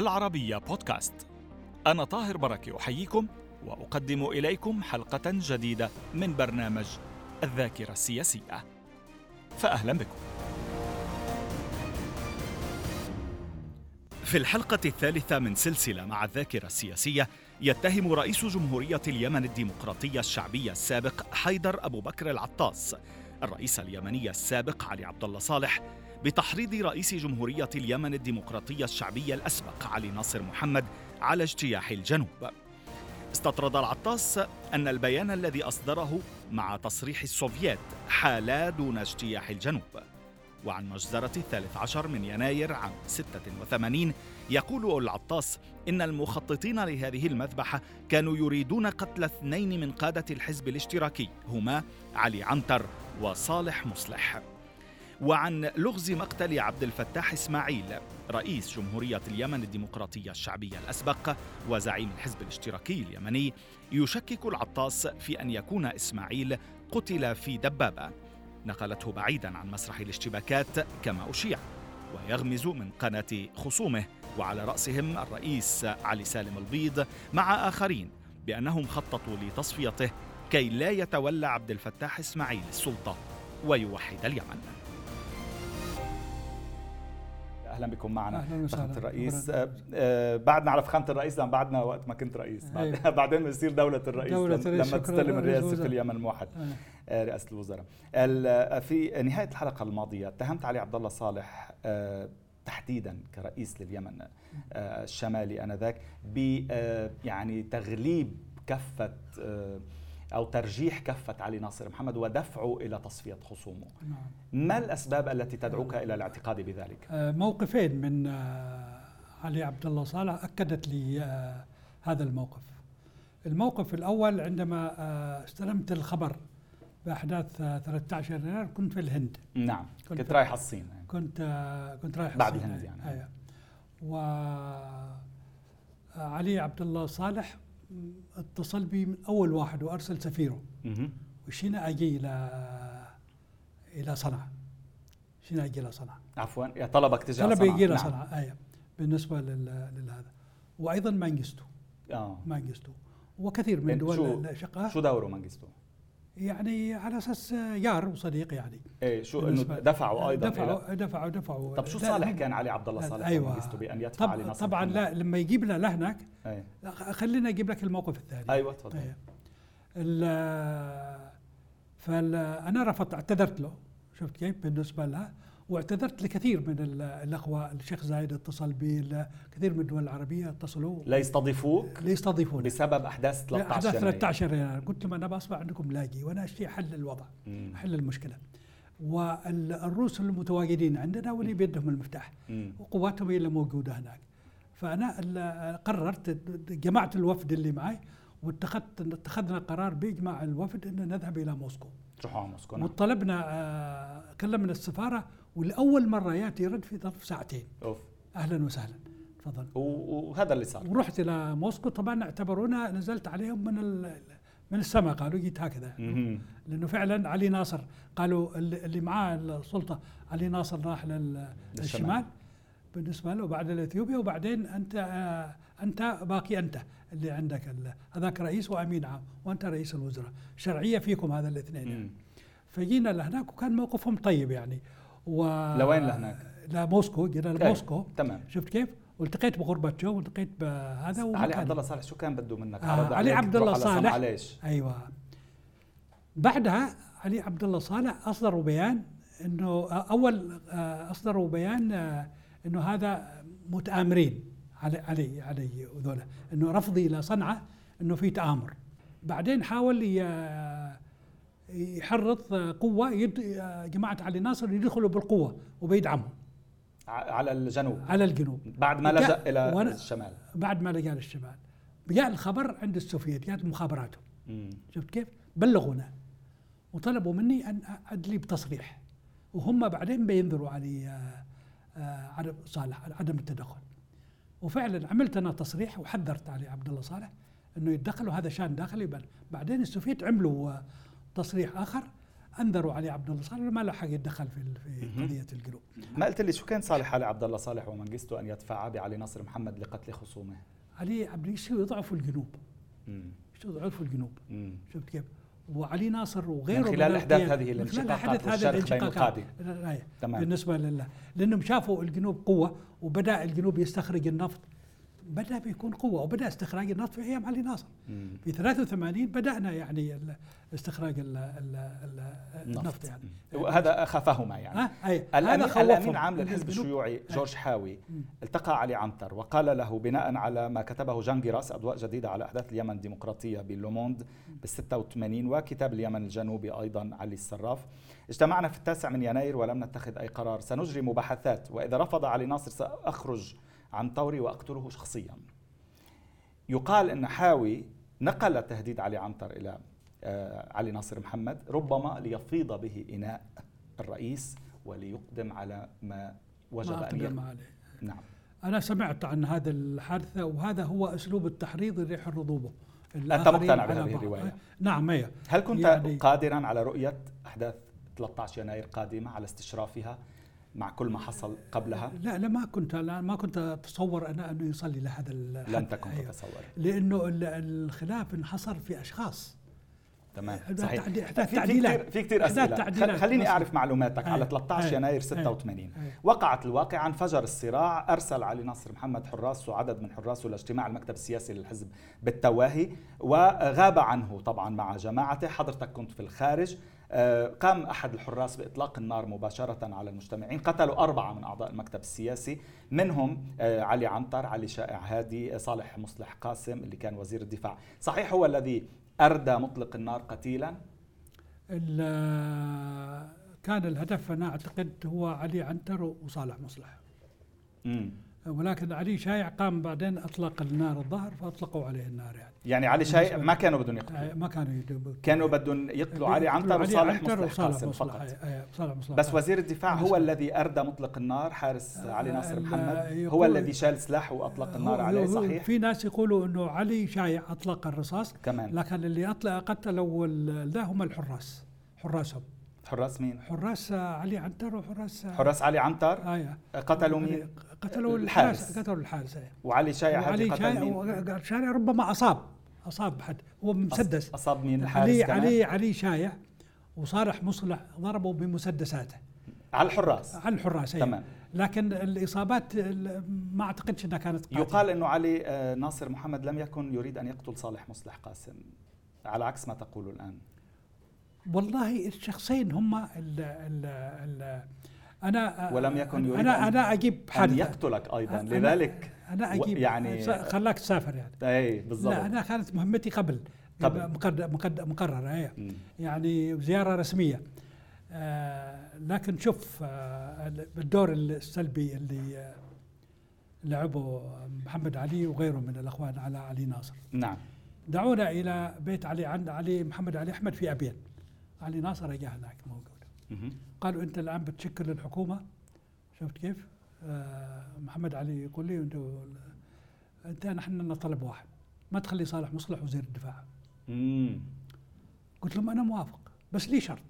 العربية بودكاست. أنا طاهر بركة أحييكم وأقدم إليكم حلقة جديدة من برنامج الذاكرة السياسية. فأهلا بكم. في الحلقة الثالثة من سلسلة مع الذاكرة السياسية يتهم رئيس جمهورية اليمن الديمقراطية الشعبية السابق حيدر أبو بكر العطاس الرئيس اليمني السابق علي عبد الله صالح بتحريض رئيس جمهورية اليمن الديمقراطية الشعبية الأسبق علي ناصر محمد على اجتياح الجنوب. استطرد العطاس أن البيان الذي أصدره مع تصريح السوفييت حال دون اجتياح الجنوب. وعن مجزرة الثالث عشر من يناير عام 86 يقول العطاس إن المخططين لهذه المذبحة كانوا يريدون قتل اثنين من قادة الحزب الاشتراكي هما علي عنتر وصالح مصلح. وعن لغز مقتل عبد الفتاح إسماعيل رئيس جمهورية اليمن الديمقراطية الشعبية الأسبق وزعيم الحزب الاشتراكي اليمني يشكك العطاس في أن يكون إسماعيل قتل في دبابة. نقلته بعيدا عن مسرح الاشتباكات كما أشيع ويغمز من قناة خصومه وعلى رأسهم الرئيس علي سالم البيض مع آخرين بأنهم خططوا لتصفيته كي لا يتولى عبد الفتاح إسماعيل السلطة ويوحد اليمن. أهلا بكم معنا. أهلا وسهلا الرئيس. آه آه بعد نعرف خامه الرئيس لما بعدنا وقت ما كنت رئيس. أيوة. بعدين بصير دولة الرئيس دولة الرئيس. لما تستلم الرئاسة في اليمن موحد أيوة. آه رئاسة الوزراء. في نهاية الحلقة الماضية اتهمت علي عبد الله صالح آه تحديدا كرئيس لليمن آه الشمالي آنذاك ب آه يعني تغليب كفه آه أو ترجيح كفة علي ناصر محمد ودفعه إلى تصفية خصومه نعم. ما الأسباب التي تدعوك إلى الاعتقاد بذلك؟ موقفين من علي عبد الله صالح أكدت لي هذا الموقف الموقف الأول عندما استلمت الخبر بأحداث 13 يناير كنت في الهند نعم كنت, كنت رايح الصين يعني. كنت كنت رايح بعد الهند يعني, يعني. و علي عبد الله صالح اتصل بي من أول واحد وأرسل سفيره. وشينا أجي إلى إلى صنعاء. شينا أجي إلى صنعاء. عفوا. طلبك تجي طلب يجي إلى صنعاء. نعم. أيوه. بالنسبة لهذا وأيضا منغستو. آه. منغستو. وكثير من دول الأشقاء شو دوره منغستو؟ يعني على أساس يار وصديق يعني. إيه شو إنه دفعوا أيضا دفعوا دفعوا دفعوا. طب شو صالح كان علي عبد الله صالح أيوه. بأن يدفع طب علي ناصر طبعا لا لما يجيب لنا لهناك إيه خلينا أجيب لك الموقف الثاني. أيوه تفضل. أيوة. فانا رفضت اعتذرت له. شفت كيف؟ بالنسبة لها واعتذرت لكثير من الأخوة الشيخ زايد اتصل بي كثير من الدول العربية اتصلوا. ليستضيفوك؟ ليستضيفوني. بسبب أحداث 13 أحداث 13 يناير. قلت لهم أنا بصبح عندكم لاقي وأنا اشتي حل الوضع مم. حل المشكلة. والروس المتواجدين عندنا واللي بيدهم المفتاح. وقواتهم هي اللي موجودة هناك. فأنا قررت جمعت الوفد اللي معي واتخذت اتخذنا قرار بإجماع الوفد إن نذهب إلى موسكو. تروحوا على موسكو نعم. وطلبنا آه كلمنا السفارة ولاول مرة يأتي رد في ظرف ساعتين. أوف. أهلا وسهلا. تفضل. وهذا اللي صار. ورحت إلى موسكو. طبعا اعتبرونا نزلت عليهم من من السماء. قالوا جيت هكذا. لأنه فعلا علي ناصر. قالوا اللي معاه السلطة علي ناصر راح للشمال. بالنسبة له بعد الاثيوبيا وبعدين أنت آه أنت باقي أنت اللي عندك هذاك رئيس وأمين عام وأنت رئيس الوزراء. شرعية فيكم هذا الاثنين يعني. فجينا لهناك وكان موقفهم طيب يعني. و لوين لهناك؟ لموسكو جينا لموسكو تمام شفت كيف؟ والتقيت بغربتشو والتقيت بهذا علي عبد الله صالح شو كان بده منك؟ آه علي عبد الله صالح ليش؟ أيوه بعدها علي عبد الله صالح أصدروا بيان إنه أول أصدروا بيان إنه هذا متآمرين علي علي علي وذولا إنه رفضي إلى صنعاء إنه في تآمر بعدين حاول يحرض قوة يد جماعة علي ناصر يدخلوا بالقوة وبيدعمهم على الجنوب. على الجنوب. بعد ما لجأ إلى الشمال. بعد ما لجأ للشمال جاء الخبر عند السوفيت جاءت مخابراتهم. شفت كيف؟ بلغونا. وطلبوا مني أن أدلي بتصريح. وهم بعدين بينذروا علي على صالح عدم التدخل. وفعلا عملت أنا تصريح وحذرت علي عبد الله صالح إنه يتدخل وهذا شان داخلي. بعدين السوفيت عملوا تصريح آخر انذروا علي عبد الله صالح ما له حق يتدخل في في قضية الجنوب ما قلت لي شو كان صالح علي عبد الله صالح ومنجسته أن يدفع بعلي ناصر محمد لقتل خصومه؟ علي عبد الله يضعفوا الجنوب؟ يضعفوا الجنوب؟ شفت كيف؟ وعلي ناصر وغيره من خلال إحداث هذه الانشقاقات هذا الانشقاقات. تمام. بالنسبة لله لأنهم شافوا الجنوب قوة وبدأ الجنوب يستخرج النفط بدأ بيكون قوة وبدا استخراج النفط في أيام علي ناصر. مم. في 83 بدأنا يعني استخراج النفط يعني. وهذا خافهما يعني. آه أي. الامين عام للحزب الشيوعي جورج حاوي التقى علي عنتر وقال له بناء على ما كتبه جان غيراس أضواء جديدة على أحداث اليمن الديمقراطية بال Le Monde بال 86 وكتاب اليمن الجنوبي أيضا علي الصراف. اجتمعنا في التاسع من يناير ولم نتخذ أي قرار. سنجري مباحثات وإذا رفض علي ناصر سأخرج عن طوري وأقتله شخصيا. يقال إن حاوي نقل التهديد علي عنتر إلى آه، علي ناصر محمد ربما ليفيض به إناء الرئيس وليقدم على ما وجب ما أن عليه. نعم. أنا سمعت عن هذا الحادثة وهذا هو أسلوب التحريض لريح الرضوبه أنت مقتنع بهذه الرواية؟ نعم هي. هل كنت يعني قادرا على رؤية أحداث 13 يناير قادمة على استشرافها مع كل ما حصل قبلها؟ لا لا ما كنت لا ما كنت أتصور أنا أنه يصلي لهذا لم تكن أيوه. تتصور. لأنه الخلاف انحصر في أشخاص. تمام. صحيح. في تعديلات. في كثير أسئلة. خليني أعرف معلوماتك. على 13 يناير 86 وقعت الواقعه انفجر الصراع. أرسل علي ناصر محمد حراس وعدد من حراسه لاجتماع المكتب السياسي للحزب بالتواهي وغاب عنه طبعا مع جماعته. حضرتك كنت في الخارج. قام أحد الحراس بإطلاق النار مباشرة على المجتمعين قتلوا أربعة من أعضاء المكتب السياسي منهم آه، علي عنتر علي شائع هادي صالح مصلح قاسم اللي كان وزير الدفاع. صحيح هو الذي أردى مطلق النار قتيلا؟ كان الهدف أنا أعتقد هو علي عنتر وصالح مصلح. مم. ولكن علي شايع قام بعدين أطلق النار الظهر فأطلقوا عليه النار يعني. يعني علي شايع ما كانوا بدهم يقتلوا ما كانوا يقتلوا كانوا بدهم يقتلوا علي عنتر وصالح مصلح قاسم فقط. صالح مصلح. بس وزير الدفاع هو الذي اردى مطلق النار. حارس علي ناصر محمد هو الذي شال سلاحه وأطلق النار عليه. صحيح؟ في ناس يقولوا إنه علي شايع أطلق الرصاص. كمان. لكن اللي أطلق قتلوا ذا هم الحراس. حراسهم. حراس مين؟ حراس علي عنتر وحراس حراس علي عنتر؟ أيوه قتلوا مين؟ قتلوا الحارس. قتلوا الحارس. وعلي شايع علي شايع شايع ربما أصاب. أصاب حد. هو مسدس. اصاب مين الحارس علي كمان؟ علي علي شايع. وصالح مصلح ضربوا بمسدساته. على الحراس. على الحراس أيه. تمام. لكن الإصابات ما أعتقدش إنها كانت قاتلة. يقال إنه علي آه، ناصر محمد لم يكن يريد أن يقتل صالح مصلح قاسم. على عكس ما تقول الآن. والله الشخصين هم ال ال ال أنا ولم يكن يريد أنا أنا أجيب أن يقتلك أيضا. لذلك أنا أجيب يعني خلاك تسافر يعني. اي بالضبط. لا أنا كانت مهمتي قبل. قبل. مقررة إيه. يعني زيارة رسمية. آه لكن شوف آه الدور السلبي اللي آه لعبه محمد علي وغيره من الأخوان على علي ناصر. نعم. دعونا إلى بيت علي عند علي محمد علي أحمد في ابين علي ناصر جاء هناك موجود. قالوا أنت الآن بتشكل الحكومة شفت كيف؟ آه محمد علي يقول لي انت أنت نحن لنا طلب واحد. ما تخلي صالح مصلح وزير الدفاع. مم. قلت لهم أنا موافق بس لي شرط.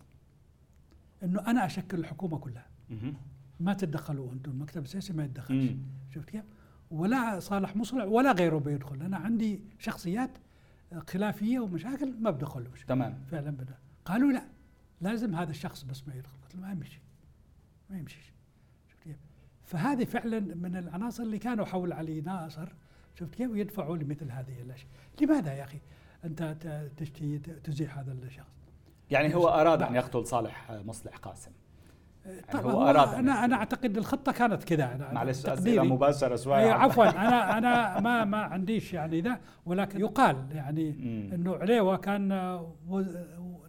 إنه أنا اشكل الحكومة كلها. مم. ما تتدخلوا أنتم المكتب السياسي ما يتدخلش. شفت كيف؟ ولا صالح مصلح ولا غيره بيدخل. أنا عندي شخصيات خلافية ومشاكل ما بدخلوش. تمام. فعلا بدأ. قالوا لا. لازم هذا الشخص بس ما يدخل قلت ما يمشي ما يمشي. شفت كيف؟ فهذه فعلا من العناصر اللي كانوا حول علي ناصر شفت كيف؟ يدفعوا لمثل هذه الأشياء. لماذا يا أخي أنت تشتي تزيح هذا الشخص؟ يعني هو أراد أن يقتل صالح مصلح قاسم. طبعا هو أراد أنا أنا أعتقد الخطة كانت كذا. أنا معلش أسئلة مباشرة شوي. أيوة عفوا. أنا أنا ما ما عنديش يعني ذا ولكن يقال يعني إنه عليوة كان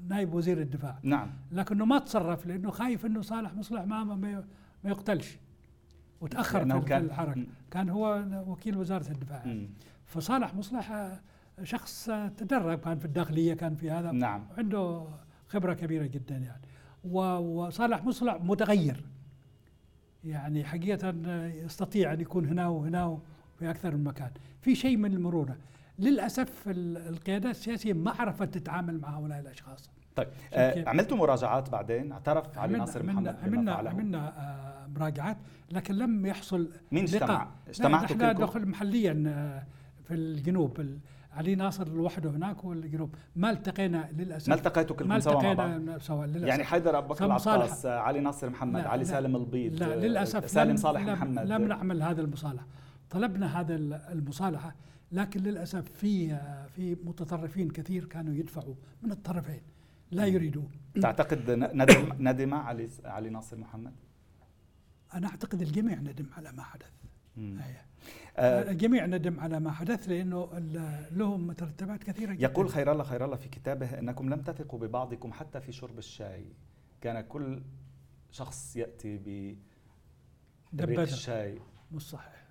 نائب وزير الدفاع. نعم. لكنه ما تصرف لأنه خايف إنه صالح مصلح ما ما, ما يقتلش. وتأخر في كان الحركة. كان هو وكيل وزارة الدفاع. مم. فصالح مصلح شخص تدرب كان في الداخلية كان في هذا. نعم. عنده خبرة كبيرة جدا يعني. وصالح مصلح متغير. يعني حقيقة يستطيع أن يكون هنا وهنا في أكثر من مكان. في شيء من المرونة. للأسف القيادات السياسية ما عرفت تتعامل مع هؤلاء الأشخاص. طيب آه عملتوا مراجعات بعدين؟ اعترف علي ناصر محمد عملنا عملنا, عملنا آه مراجعات لكن لم يحصل مين اجتمع؟ اجتمعتوا كلكم؟ دخل محليا آه، في الجنوب. علي ناصر لوحده هناك والجنوب ما التقينا للأسف. ما التقيتوا كلكم سوا مع بعض؟ سوا للأسف. يعني حيدر أبو بكر العطاس علي ناصر محمد لا علي لا. سالم البيض لا للأسف سالم صالح لم محمد. لم نعمل هذا المصالحة. طلبنا هذا المصالحة لكن للأسف في في متطرفين كثير كانوا يدفعوا من الطرفين. لا يريدون. تعتقد ندم ندم علي علي ناصر محمد؟ أنا أعتقد الجميع ندم على ما حدث. الجميع ندم على ما حدث لأنه له مترتبات كثيرة جدا. يقول خير الله خير الله في كتابه أنكم لم تثقوا ببعضكم حتى في شرب الشاي. كان كل شخص يأتي ب الشاي. مش صحيح.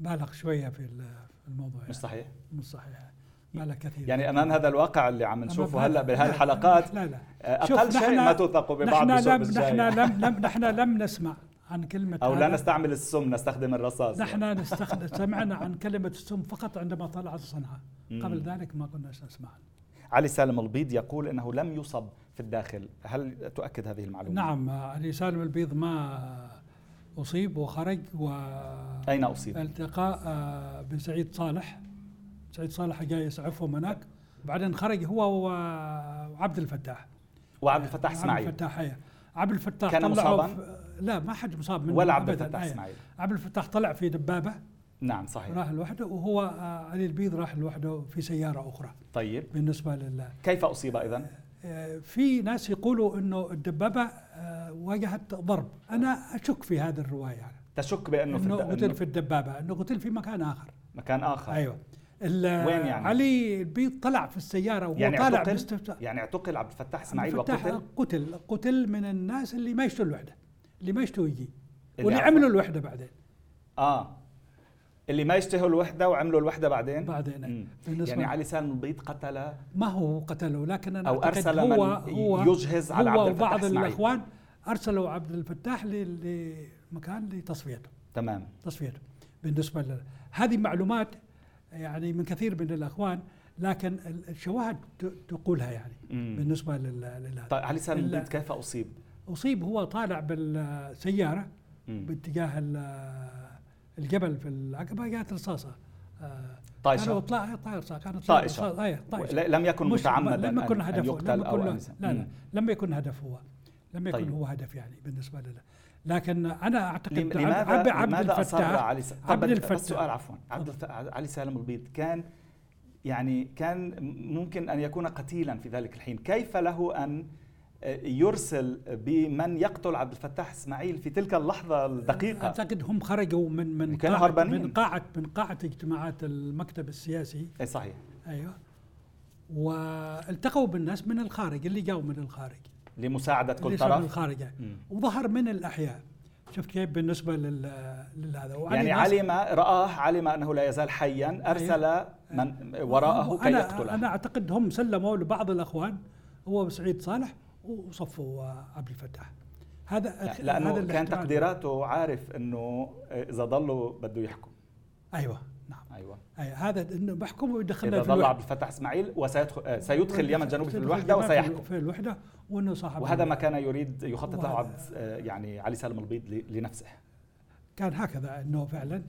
بالغ شوية في الموضوع مش صحيح؟ مش صحيح. بالغ كثير يعني أمام هذا الواقع اللي عم نشوفه هلأ بهالحلقات لا لا أقل شيء ما توثقوا ببعض نحن لم نحن لم نحن لم نسمع. عن كلمة أو لا نستعمل السم نستخدم الرصاص. نحن نستخدم سمعنا عن كلمة السم فقط عندما طلعت صنعاء. قبل ذلك ما كنا نسمع علي سالم البيض يقول إنه لم يصب في الداخل. هل تؤكد هذه المعلومة؟ نعم علي سالم البيض ما أصيب وخرج و أين أصيب؟ التقى آه، بسعيد صالح. سعيد صالح جاي يسعفهم هناك. بعدين خرج هو وعبد الفتاح. وعبد الفتاح إسماعيل. عبد الفتاح عبد الفتاح كان مصابا؟ لا ما حد مصاب منه ولا عبد الفتاح إسماعيل. عبد الفتاح طلع في دبابة نعم صحيح. راح لوحده وهو آه، علي البيض راح لوحده في سيارة أخرى. طيب. بالنسبة لل كيف أصيب أيضا؟ آه، في ناس يقولوا إنه الدبابة آه، واجهت ضرب. أنا أشك في هذه الرواية. يعني. تشك بأنه إنه قتل في الدبابة إنه قتل في مكان آخر. مكان آخر. أيوه. وين يعني؟ علي البيض طلع في السيارة وهو يعني طالع اعتقل؟ يعني اعتقل عبد الفتاح إسماعيل وقتل؟ قتل قتل من الناس اللي ما يشتوا الوحده اللي ما يشتوا يجي. واللي عملوا الوحدة بعدين. آه. اللي ما يشتهوا الوحدة وعملوا الوحدة بعدين؟ بعدين. يعني علي سالم البيض قتل ما هو قتله لكن أنا أو أرسل هو من هو يجهز على عبد الفتاح وبعض الإخوان أرسلوا عبد الفتاح لمكان لتصفيته. تمام. تصفيته. بالنسبة ل... هذه معلومات يعني من كثير من الإخوان لكن الشواهد تقولها يعني. مم. بالنسبة لل طيب علي سالم البيض كيف أصيب؟ أصيب هو طالع بالسيارة باتجاه الجبل في العقبه جاءت رصاصه طايشه طلع طائشه كانت طائشه طائشه لم يكن متعمدا لم يكن هدفه لم يكن لا لا لم يكن هدف هو. لم يكن طيب. هو هدف يعني بالنسبة له. لكن أنا أعتقد لماذا عبد, عبد لماذا الفتاح علي س... عبد الفتاح. بس سؤال عفوا. عبد علي سالم البيض. كان يعني كان ممكن أن يكون قتيلا في ذلك الحين. كيف له أن يرسل بمن يقتل عبد الفتاح إسماعيل في تلك اللحظة الدقيقة. أعتقد هم خرجوا من من كانوا هربانين. من قاعه من قاعة اجتماعات المكتب السياسي. إي صحيح. أيوه. والتقوا بالناس من الخارج اللي جاوا من الخارج. لمساعدة كل طرف. من الخارج وظهر من الأحياء. شفت كيف بالنسبة لهذا يعني علم رآه علم أنه لا يزال حيا أرسل أيوة. من وراءه كي يقتله. أنا أعتقد هم سلموا لبعض الأخوان هو سعيد صالح وصفوا عبد الفتاح. هذا لأنه هذا كان تقديراته عارف إنه إذا ضلوا بده يحكم. أيوه نعم. أيوه. أيوة هذا إنه بحكم ويدخلنا إذا ظل عبد الفتاح إسماعيل وسيدخل آه، سيدخل اليمن الجنوبي في الوحدة وسيحكم. في الوحدة وإنه صاحب وهذا ما كان يريد يخطط له عبد آه، يعني علي سالم البيض لنفسه. كان هكذا إنه فعلا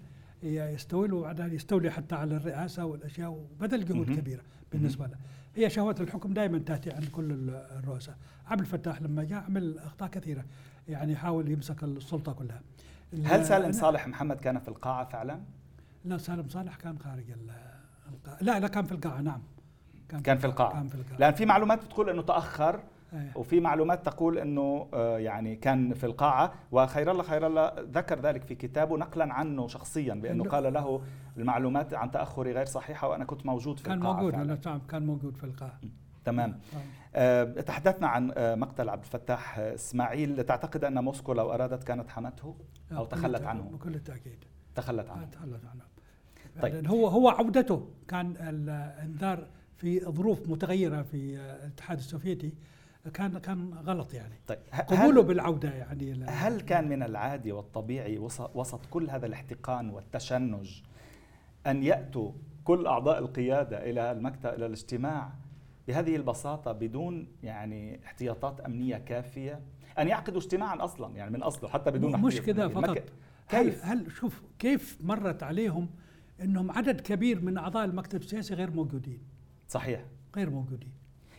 يستولي وبعدين يستولي حتى على الرئاسة والأشياء وبذل جهود كبيرة بالنسبة له. هي شهوات الحكم دائما تأتي عند كل الرؤساء. عبد الفتاح لما جاء عمل أخطاء كثيرة يعني حاول يمسك السلطة كلها. هل سالم صالح محمد كان في القاعة فعلا؟ لا سالم صالح كان خارج القاعة. لا لا كان في القاعة نعم. كان, كان في القاعة. كان في القاعة. لأن في معلومات بتقول إنه تأخر أيه. وفي معلومات تقول إنه آه، يعني كان في القاعة وخير الله خير الله ذكر ذلك في كتابه نقلا عنه شخصيا بأنه قال له المعلومات عن تاخري غير صحيحة وأنا كنت موجود في كان القاعة موجود فعلا. نعم كان موجود في القاعة. تمام. أه تحدثنا عن آه، مقتل عبد الفتاح إسماعيل. تعتقد أن موسكو لو أرادت كانت حمته أو تخلت عنه؟ بكل تخلت تخلت عنه. تخلت عنه. طيب. هو هو عودته كان الإنذار في ظروف متغيرة في الاتحاد السوفيتي. كان كان غلط يعني. طيب قبوله بالعودة يعني هل كان من العادي والطبيعي وسط كل هذا الاحتقان والتشنج أن يأتوا كل أعضاء القيادة إلى المكتب إلى الاجتماع بهذه البساطة بدون يعني احتياطات أمنية كافية؟ أن يعقدوا اجتماعا أصلا يعني من أصله حتى بدون مش كذا فقط. كيف هل, هل شوف كيف مرت عليهم إنهم عدد كبير من أعضاء المكتب السياسي غير موجودين؟ صحيح. غير موجودين.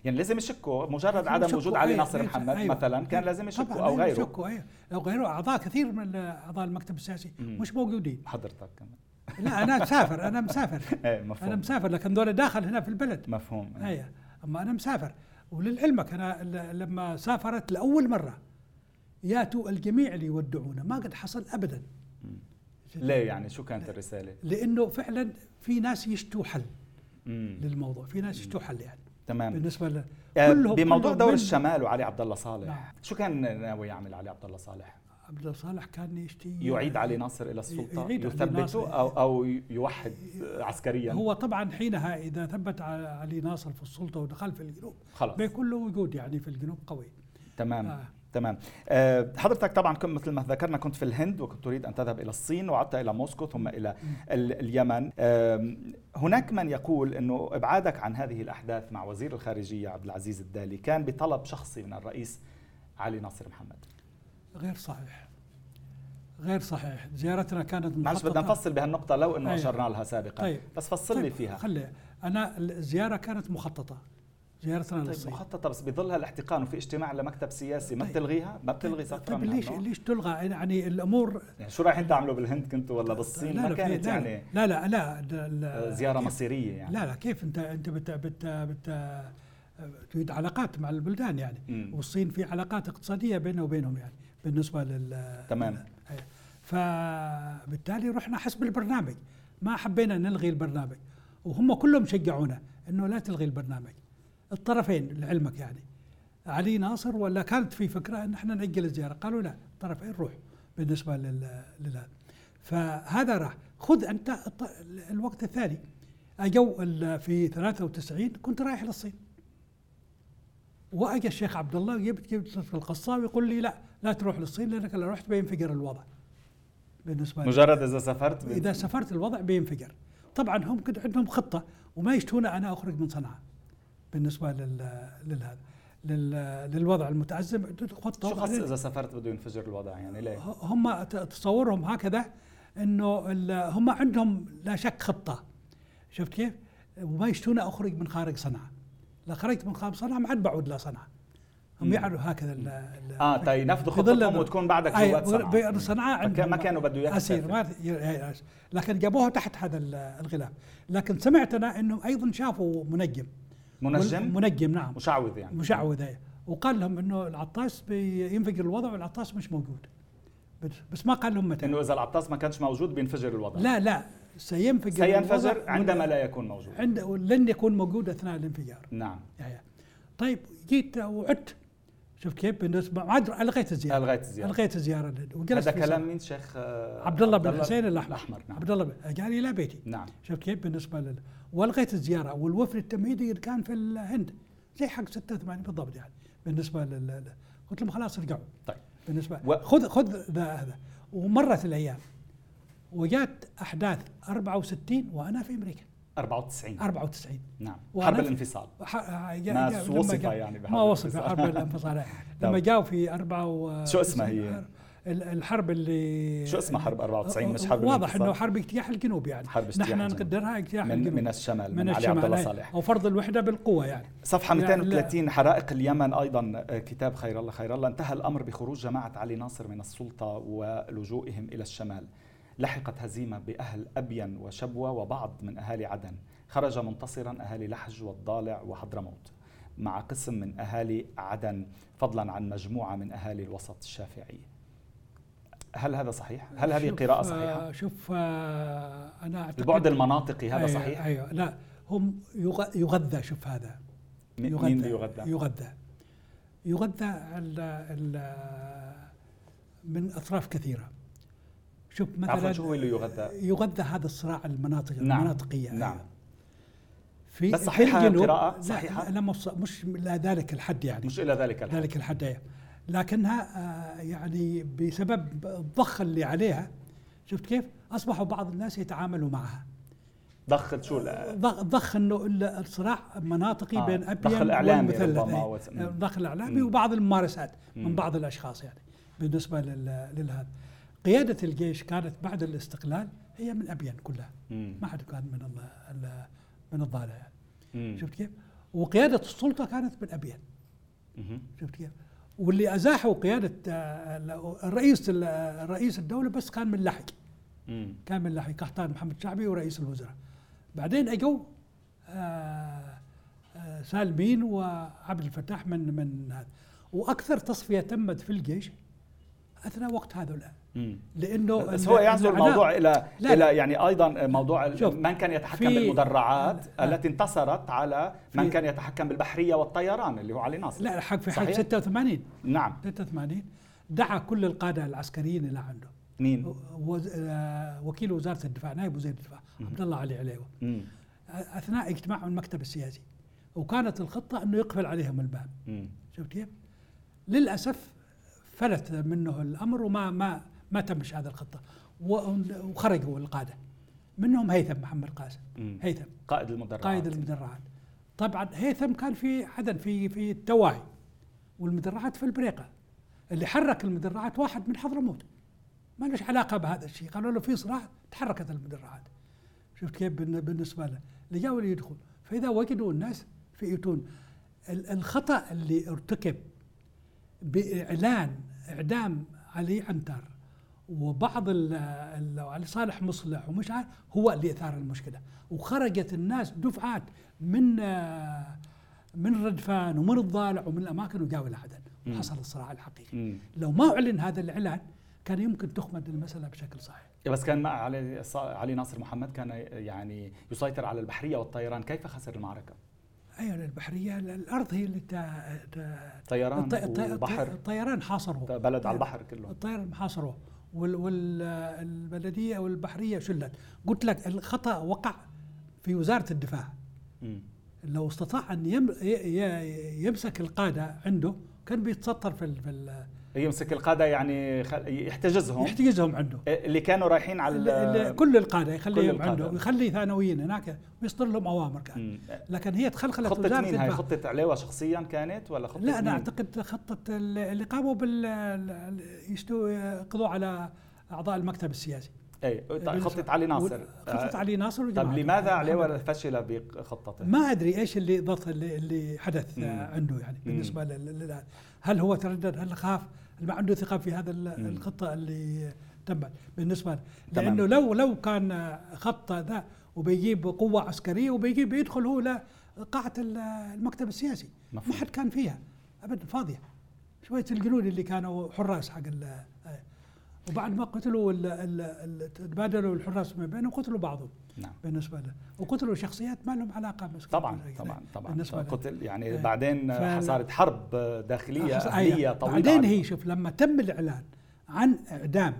يعني لازم يشكوا مجرد عدم وجود علي ناصر محمد أيوة. مثلا كان لازم يشكوا أو غيره. يشكوا أيوة. أو غيره. أعضاء كثير من أعضاء المكتب السياسي. مش موجودين. حضرتك كمان. لا أنا مسافر أنا مسافر. إيه مفهوم. أنا مسافر لكن دول داخل هنا في البلد. مفهوم. إيه أما أنا مسافر. وللعلمك أنا لما سافرت لأول مرة ياتوا الجميع ليودعونا. ما قد حصل ابدا. ليه يعني؟ شو كانت الرسالة؟ لأنه فعلا في ناس يشتوا حل مم. للموضوع. في ناس يشتوا حل يعني. تمام بالنسبة ل... آه، بموضوع دور الشمال وعلي عبد الله صالح. نعم. شو كان ناوي يعمل علي عبد الله صالح؟ عبد الله صالح كان يشتي يعيد علي ناصر إلى السلطة يثبته أو أو يوحد عسكريا. هو طبعا حينها إذا ثبت علي ناصر في السلطة ودخل في الجنوب. خلاص. بيكون له وجود يعني في الجنوب قوي. تمام. آه. تمام. أه حضرتك طبعا كنت مثل ما ذكرنا كنت في الهند وكنت تريد أن تذهب إلى الصين وعدت إلى موسكو ثم إلى اليمن. أه هناك من يقول إنه إبعادك عن هذه الأحداث مع وزير الخارجية عبد العزيز الدالي كان بطلب شخصي من الرئيس علي ناصر محمد. غير صحيح. غير صحيح. زيارتنا كانت معلش بدنا نفصل بهالنقطة لو إنه اشرنا لها سابقا. طيب. بس فصل طيب. لي فيها. خلي أنا الزيارة كانت مخططة. زيارتنا طيب للصين مخططة بس بظلها الاحتقان وفي اجتماع لمكتب سياسي ما طيب. بتلغيها؟ ما بتلغي سفرة طيب ليش ليش تلغى؟ يعني الأمور يعني شو رايحين تعملوا بالهند كنتوا ولا بالصين؟ لا ما كانت لا يعني لا لا لا, لا, لا زيارة مصيرية يعني. لا لا كيف انت أنت بت بت بت تريد علاقات مع البلدان يعني. م. والصين في علاقات اقتصادية بيننا وبينهم يعني بالنسبة لل تمام. فبالتالي رحنا حسب البرنامج. ما حبينا نلغي البرنامج. وهم كلهم شجعونا إنه لا تلغي البرنامج. الطرفين لعلمك يعني. علي ناصر ولا كانت في فكرة إن إحنا نأجل الزيارة؟ قالوا لا الطرفين روح بالنسبة لل فهذا راح. خذ أنت الوقت الثاني. اجوا في 93 كنت رايح للصين. واجى الشيخ عبد الله جبت القصاوي يقول لي لا لا تروح للصين لأنك لو رحت بينفجر الوضع. بالنسبة مجرد إذا سافرت إذا سافرت الوضع بينفجر. طبعا هم كنت عندهم خطة وما يشتون أنا أخرج من صنعاء. بالنسبة لل للهذا. للوضع المتأزم خطه شو خاص إذا سافرت بده ينفجر الوضع؟ يعني ليه؟ هم تصورهم هكذا إنه هم عندهم لا شك خطة. شفت كيف؟ وما يشتون أخرج من خارج صنعاء. لا خرجت من خارج صنعاء ما عاد بعود لصنعاء هم يعرفوا هكذا ال آه طيب ينفذوا خطتهم وتكون بعدك جوات صنعاء. صنعاء عندهم ما كانوا بده اياك اسير ما لكن جابوها تحت هذا الغلاف. لكن سمعت أنا إنهم أيضا شافوا منجم. منجم؟ منجم نعم. مشعوذ يعني. مشعوذ إيه. وقال لهم إنه العطاس بينفجر الوضع والعطاس مش موجود. بس ما قال لهم متى. إنه إذا العطاس ما كانش موجود بينفجر الوضع. لا لا. سينفجر سينفجر عندما لا يكون موجود. عند لن يكون موجود أثناء الانفجار. نعم. يعني طيب جيت وعدت. شوف كيف؟ بالنسبة ما ألغيت الزيارة. ألغيت الزيارة. ألغيت الزيارة. هذا كلام مين؟ شيخ عبد الله بن حسين الأحمر. الأحمر. نعم. عبد الله جاني إلى بيتي. نعم. شوف كيف؟ بالنسبة لل والغيت الزيارة والوفد التمهيدي كان في الهند زي حق 86 بالضبط يعني بالنسبة لل قلت لهم خلاص ارجعوا طيب. بالنسبة و... خذ خذ هذا. ومرت الأيام. وجات أحداث 64 وأنا في أمريكا. 94 94 نعم. حرب الانفصال. ما وصف يعني بحرب ما وصف حرب الانفصال. لما جاوا في 4 و شو اسمها هي؟ الحرب اللي شو اسمها حرب 94 مش حرب واضح إنه حرب اجتياح الجنوب يعني. حرب اجتياح نحن نقدرها اجتياح من الجنوب. من الشمال من, من علي عبد الله صالح. أو فرض الوحدة بالقوة يعني. صفحة 230 حرائق اليمن أيضا كتاب خير الله خير الله. انتهى الأمر بخروج جماعة علي ناصر من السلطة ولجوئهم إلى الشمال. لحقت هزيمة بأهل أبين وشبوة وبعض من أهالي عدن. خرج منتصرا أهالي لحج والضالع وحضرموت مع قسم من أهالي عدن فضلا عن مجموعة من أهالي الوسط الشافعي. هل هذا صحيح؟ هل هذه قراءة صحيحة؟ شوف آه، أنا أعتقد البعد المناطقي هذا أيوة صحيح؟ أيوة لا هم يغذى شوف هذا يغذى مين يغذى؟ يغذى يغذى ال ال من أطراف كثيرة شوف مثلا شو هو اللي يغذى؟ يغذى هذا الصراع المناطقي نعم المناطقية نعم أيوة. في بس صحيحة القراءة صحيحة؟ لا, لا مش إلى ذلك الحد يعني مش إلى ذلك الحد ذلك الحد يعني. لكنها يعني بسبب الضخ اللي عليها شفت كيف؟ أصبحوا بعض الناس يتعاملوا معها ضخ شو ضخ, ضخ إنه الصراع مناطقي آه. بين ابين ضخ الإعلامي ربما إيه. الضخ الإعلامي. وبعض الممارسات مم. من بعض الأشخاص يعني بالنسبة لل- للهذا قيادة الجيش كانت بعد الاستقلال هي من ابين كلها مم. ما حد كان من ال- من الضالع يعني مم. شفت كيف؟ وقيادة السلطة كانت من ابين. شفت كيف؟ واللي ازاحوا قيادة آه، الرئيس رئيس الدولة بس كان من لحق. كان من لحق قحطان محمد شعبي ورئيس الوزراء بعدين أجوا آه، آه، سالمين وعبد الفتاح من من هذا وأكثر تصفية تمت في الجيش أثناء وقت هذولا مم. لأنه بس هو يعزو الموضوع إلى لا. إلى يعني أيضا موضوع من كان يتحكم في- بالمدرعات آه. التي انتصرت على من كان يتحكم بالبحرية والطيران اللي هو علي ناصر لا حق في صحيح؟ 86 نعم 86 دعا كل القادة العسكريين إلى عنده مين؟ وز... آه، وكيل وزارة الدفاع نائب وزير الدفاع عبد الله علي عليوة. أثناء اجتماع المكتب السياسي وكانت الخطة أنه يقفل عليهم الباب. شفت كيف؟ للأسف فلت منه الأمر وما ما ما تمش هذه الخطة. وخرجوا القادة. منهم هيثم محمد قاسم. هيثم. قائد المدرعات. قائد المدرعات. طبعا هيثم كان في عدن في في التواهي والمدرعات في البريقة. اللي حرك المدرعات واحد من حضرموت. ما لهش علاقة بهذا الشيء. قالوا له في صراع تحركت المدرعات. شفت كيف بالن- بالنسبة له. اللي جاوا اللي يدخل. فإذا وجدوا الناس في يتون ال- الخطأ اللي ارتكب بإعلان إعدام علي عنتر وبعض ال- ال- علي صالح مصلح ومش عارف هو اللي اثار المشكلة. وخرجت الناس دفعات من من ردفان ومن الضالع ومن الأماكن وجاوا إلى عدن مم. وحصل الصراع الحقيقي. مم. لو ما أعلن هذا الإعلان كان يمكن تخمد المسألة بشكل صحيح. بس كان مع علي علي ناصر محمد كان يعني يسيطر على البحرية والطيران. كيف خسر المعركة؟ أيوه البحرية الأرض هي اللي تا تا طيران الطيران حاصره بلد على البحر كله. الطيران حاصره والبلديه والبحرية شلت قلت لك الخطأ وقع في وزارة الدفاع مم. لو استطاع أن يمسك القادة عنده كان بيتسطر في يمسك القادة يعني يحتجزهم يحتجزهم عنده اللي كانوا رايحين على ال- ال- ال- كل القادة يخليهم القادة. عنده ويخلي ثانويين هناك ويصدر لهم أوامر كان مم. لكن هي تخلخلت وزارة مين هاي خطة عليوة شخصيا كانت ولا خطة لا أنا؟ أعتقد خطة ال- اللي قاموا بال يقضوا على أعضاء المكتب السياسي اي طيب خطة علي ناصر خطة آه، علي ناصر طب وجماعته. لماذا محمد- فشل بخطته؟ ما أدري إيش اللي ضغط اللي, اللي حدث مم. عنده يعني. بالنسبة لل هل هو تردد هل خاف ما عنده ثقة في هذا. الخطة اللي تمت بالنسبة له. لأنه لو لو كان خطة ذا وبيجيب قوة عسكرية وبيجيب بيدخل هو لقاعة ال- المكتب السياسي ما مفهوم. حد كان فيها ابدا فاضية شوية الجنود اللي كانوا حراس حق. وبعد ما قتلوا ال- ال- ال- تبادلوا الحراس ما بينهم قتلوا بعضهم نعم بالنسبة له وقتلوا شخصيات ما لهم علاقة بس طبعا طبعا طبعا بالنسبة. قتل يعني إيه. بعدين فال- صارت حرب داخلية أحس- أهلية أيوة. طويلة بعدين. هي شوف لما تم الإعلان عن إعدام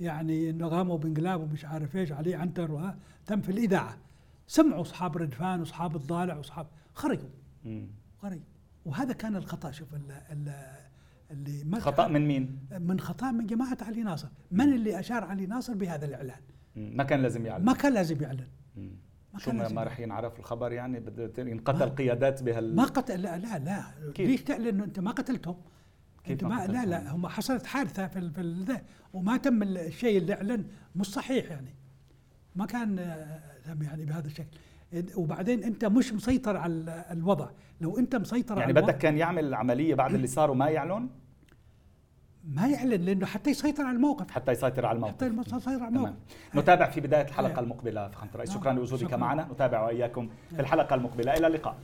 يعني انه قاموا بانقلاب ومش عارف إيش عليه عنتر وها تم في الإذاعة سمعوا أصحاب ردفان وأصحاب الضالع وأصحاب خرجوا. خرجوا وهذا كان الخطأ شوف ال ال اللي ما خطأ من مين؟ من خطأ من جماعة علي ناصر. من اللي أشار علي ناصر بهذا الإعلان. ما كان لازم يعلم ما كان لازم يعلن. ما شو ما, يعلن. رح ينعرف الخبر يعني؟ بده ينقتل قيادات بهال ما قتل لا لا لا. كيف؟ ليش تعلن إنه أنت ما قتلتهم؟ كيف أنت ما ما لا؟ لا. هم حصلت حادثة في في ذا. وما تم الشيء اللي اعلن مش صحيح يعني. ما كان آه، يعني بهذا الشكل. وبعدين أنت مش مسيطر على ال- الوضع. لو أنت مسيطر يعني على بدك كان يعمل العملية بعد اللي صار وما يعلن؟ ما يعلن لأنه حتى يسيطر على الموقف. حتى يسيطر على حتى الموقف يسيطر على الموقف. تمام نتابع في بداية الحلقة أيوة. المقبلة فخامة الرئيس. نعم. شكرا لوجودك. معنا. نتابع وإياكم في الحلقة المقبلة. إلى اللقاء.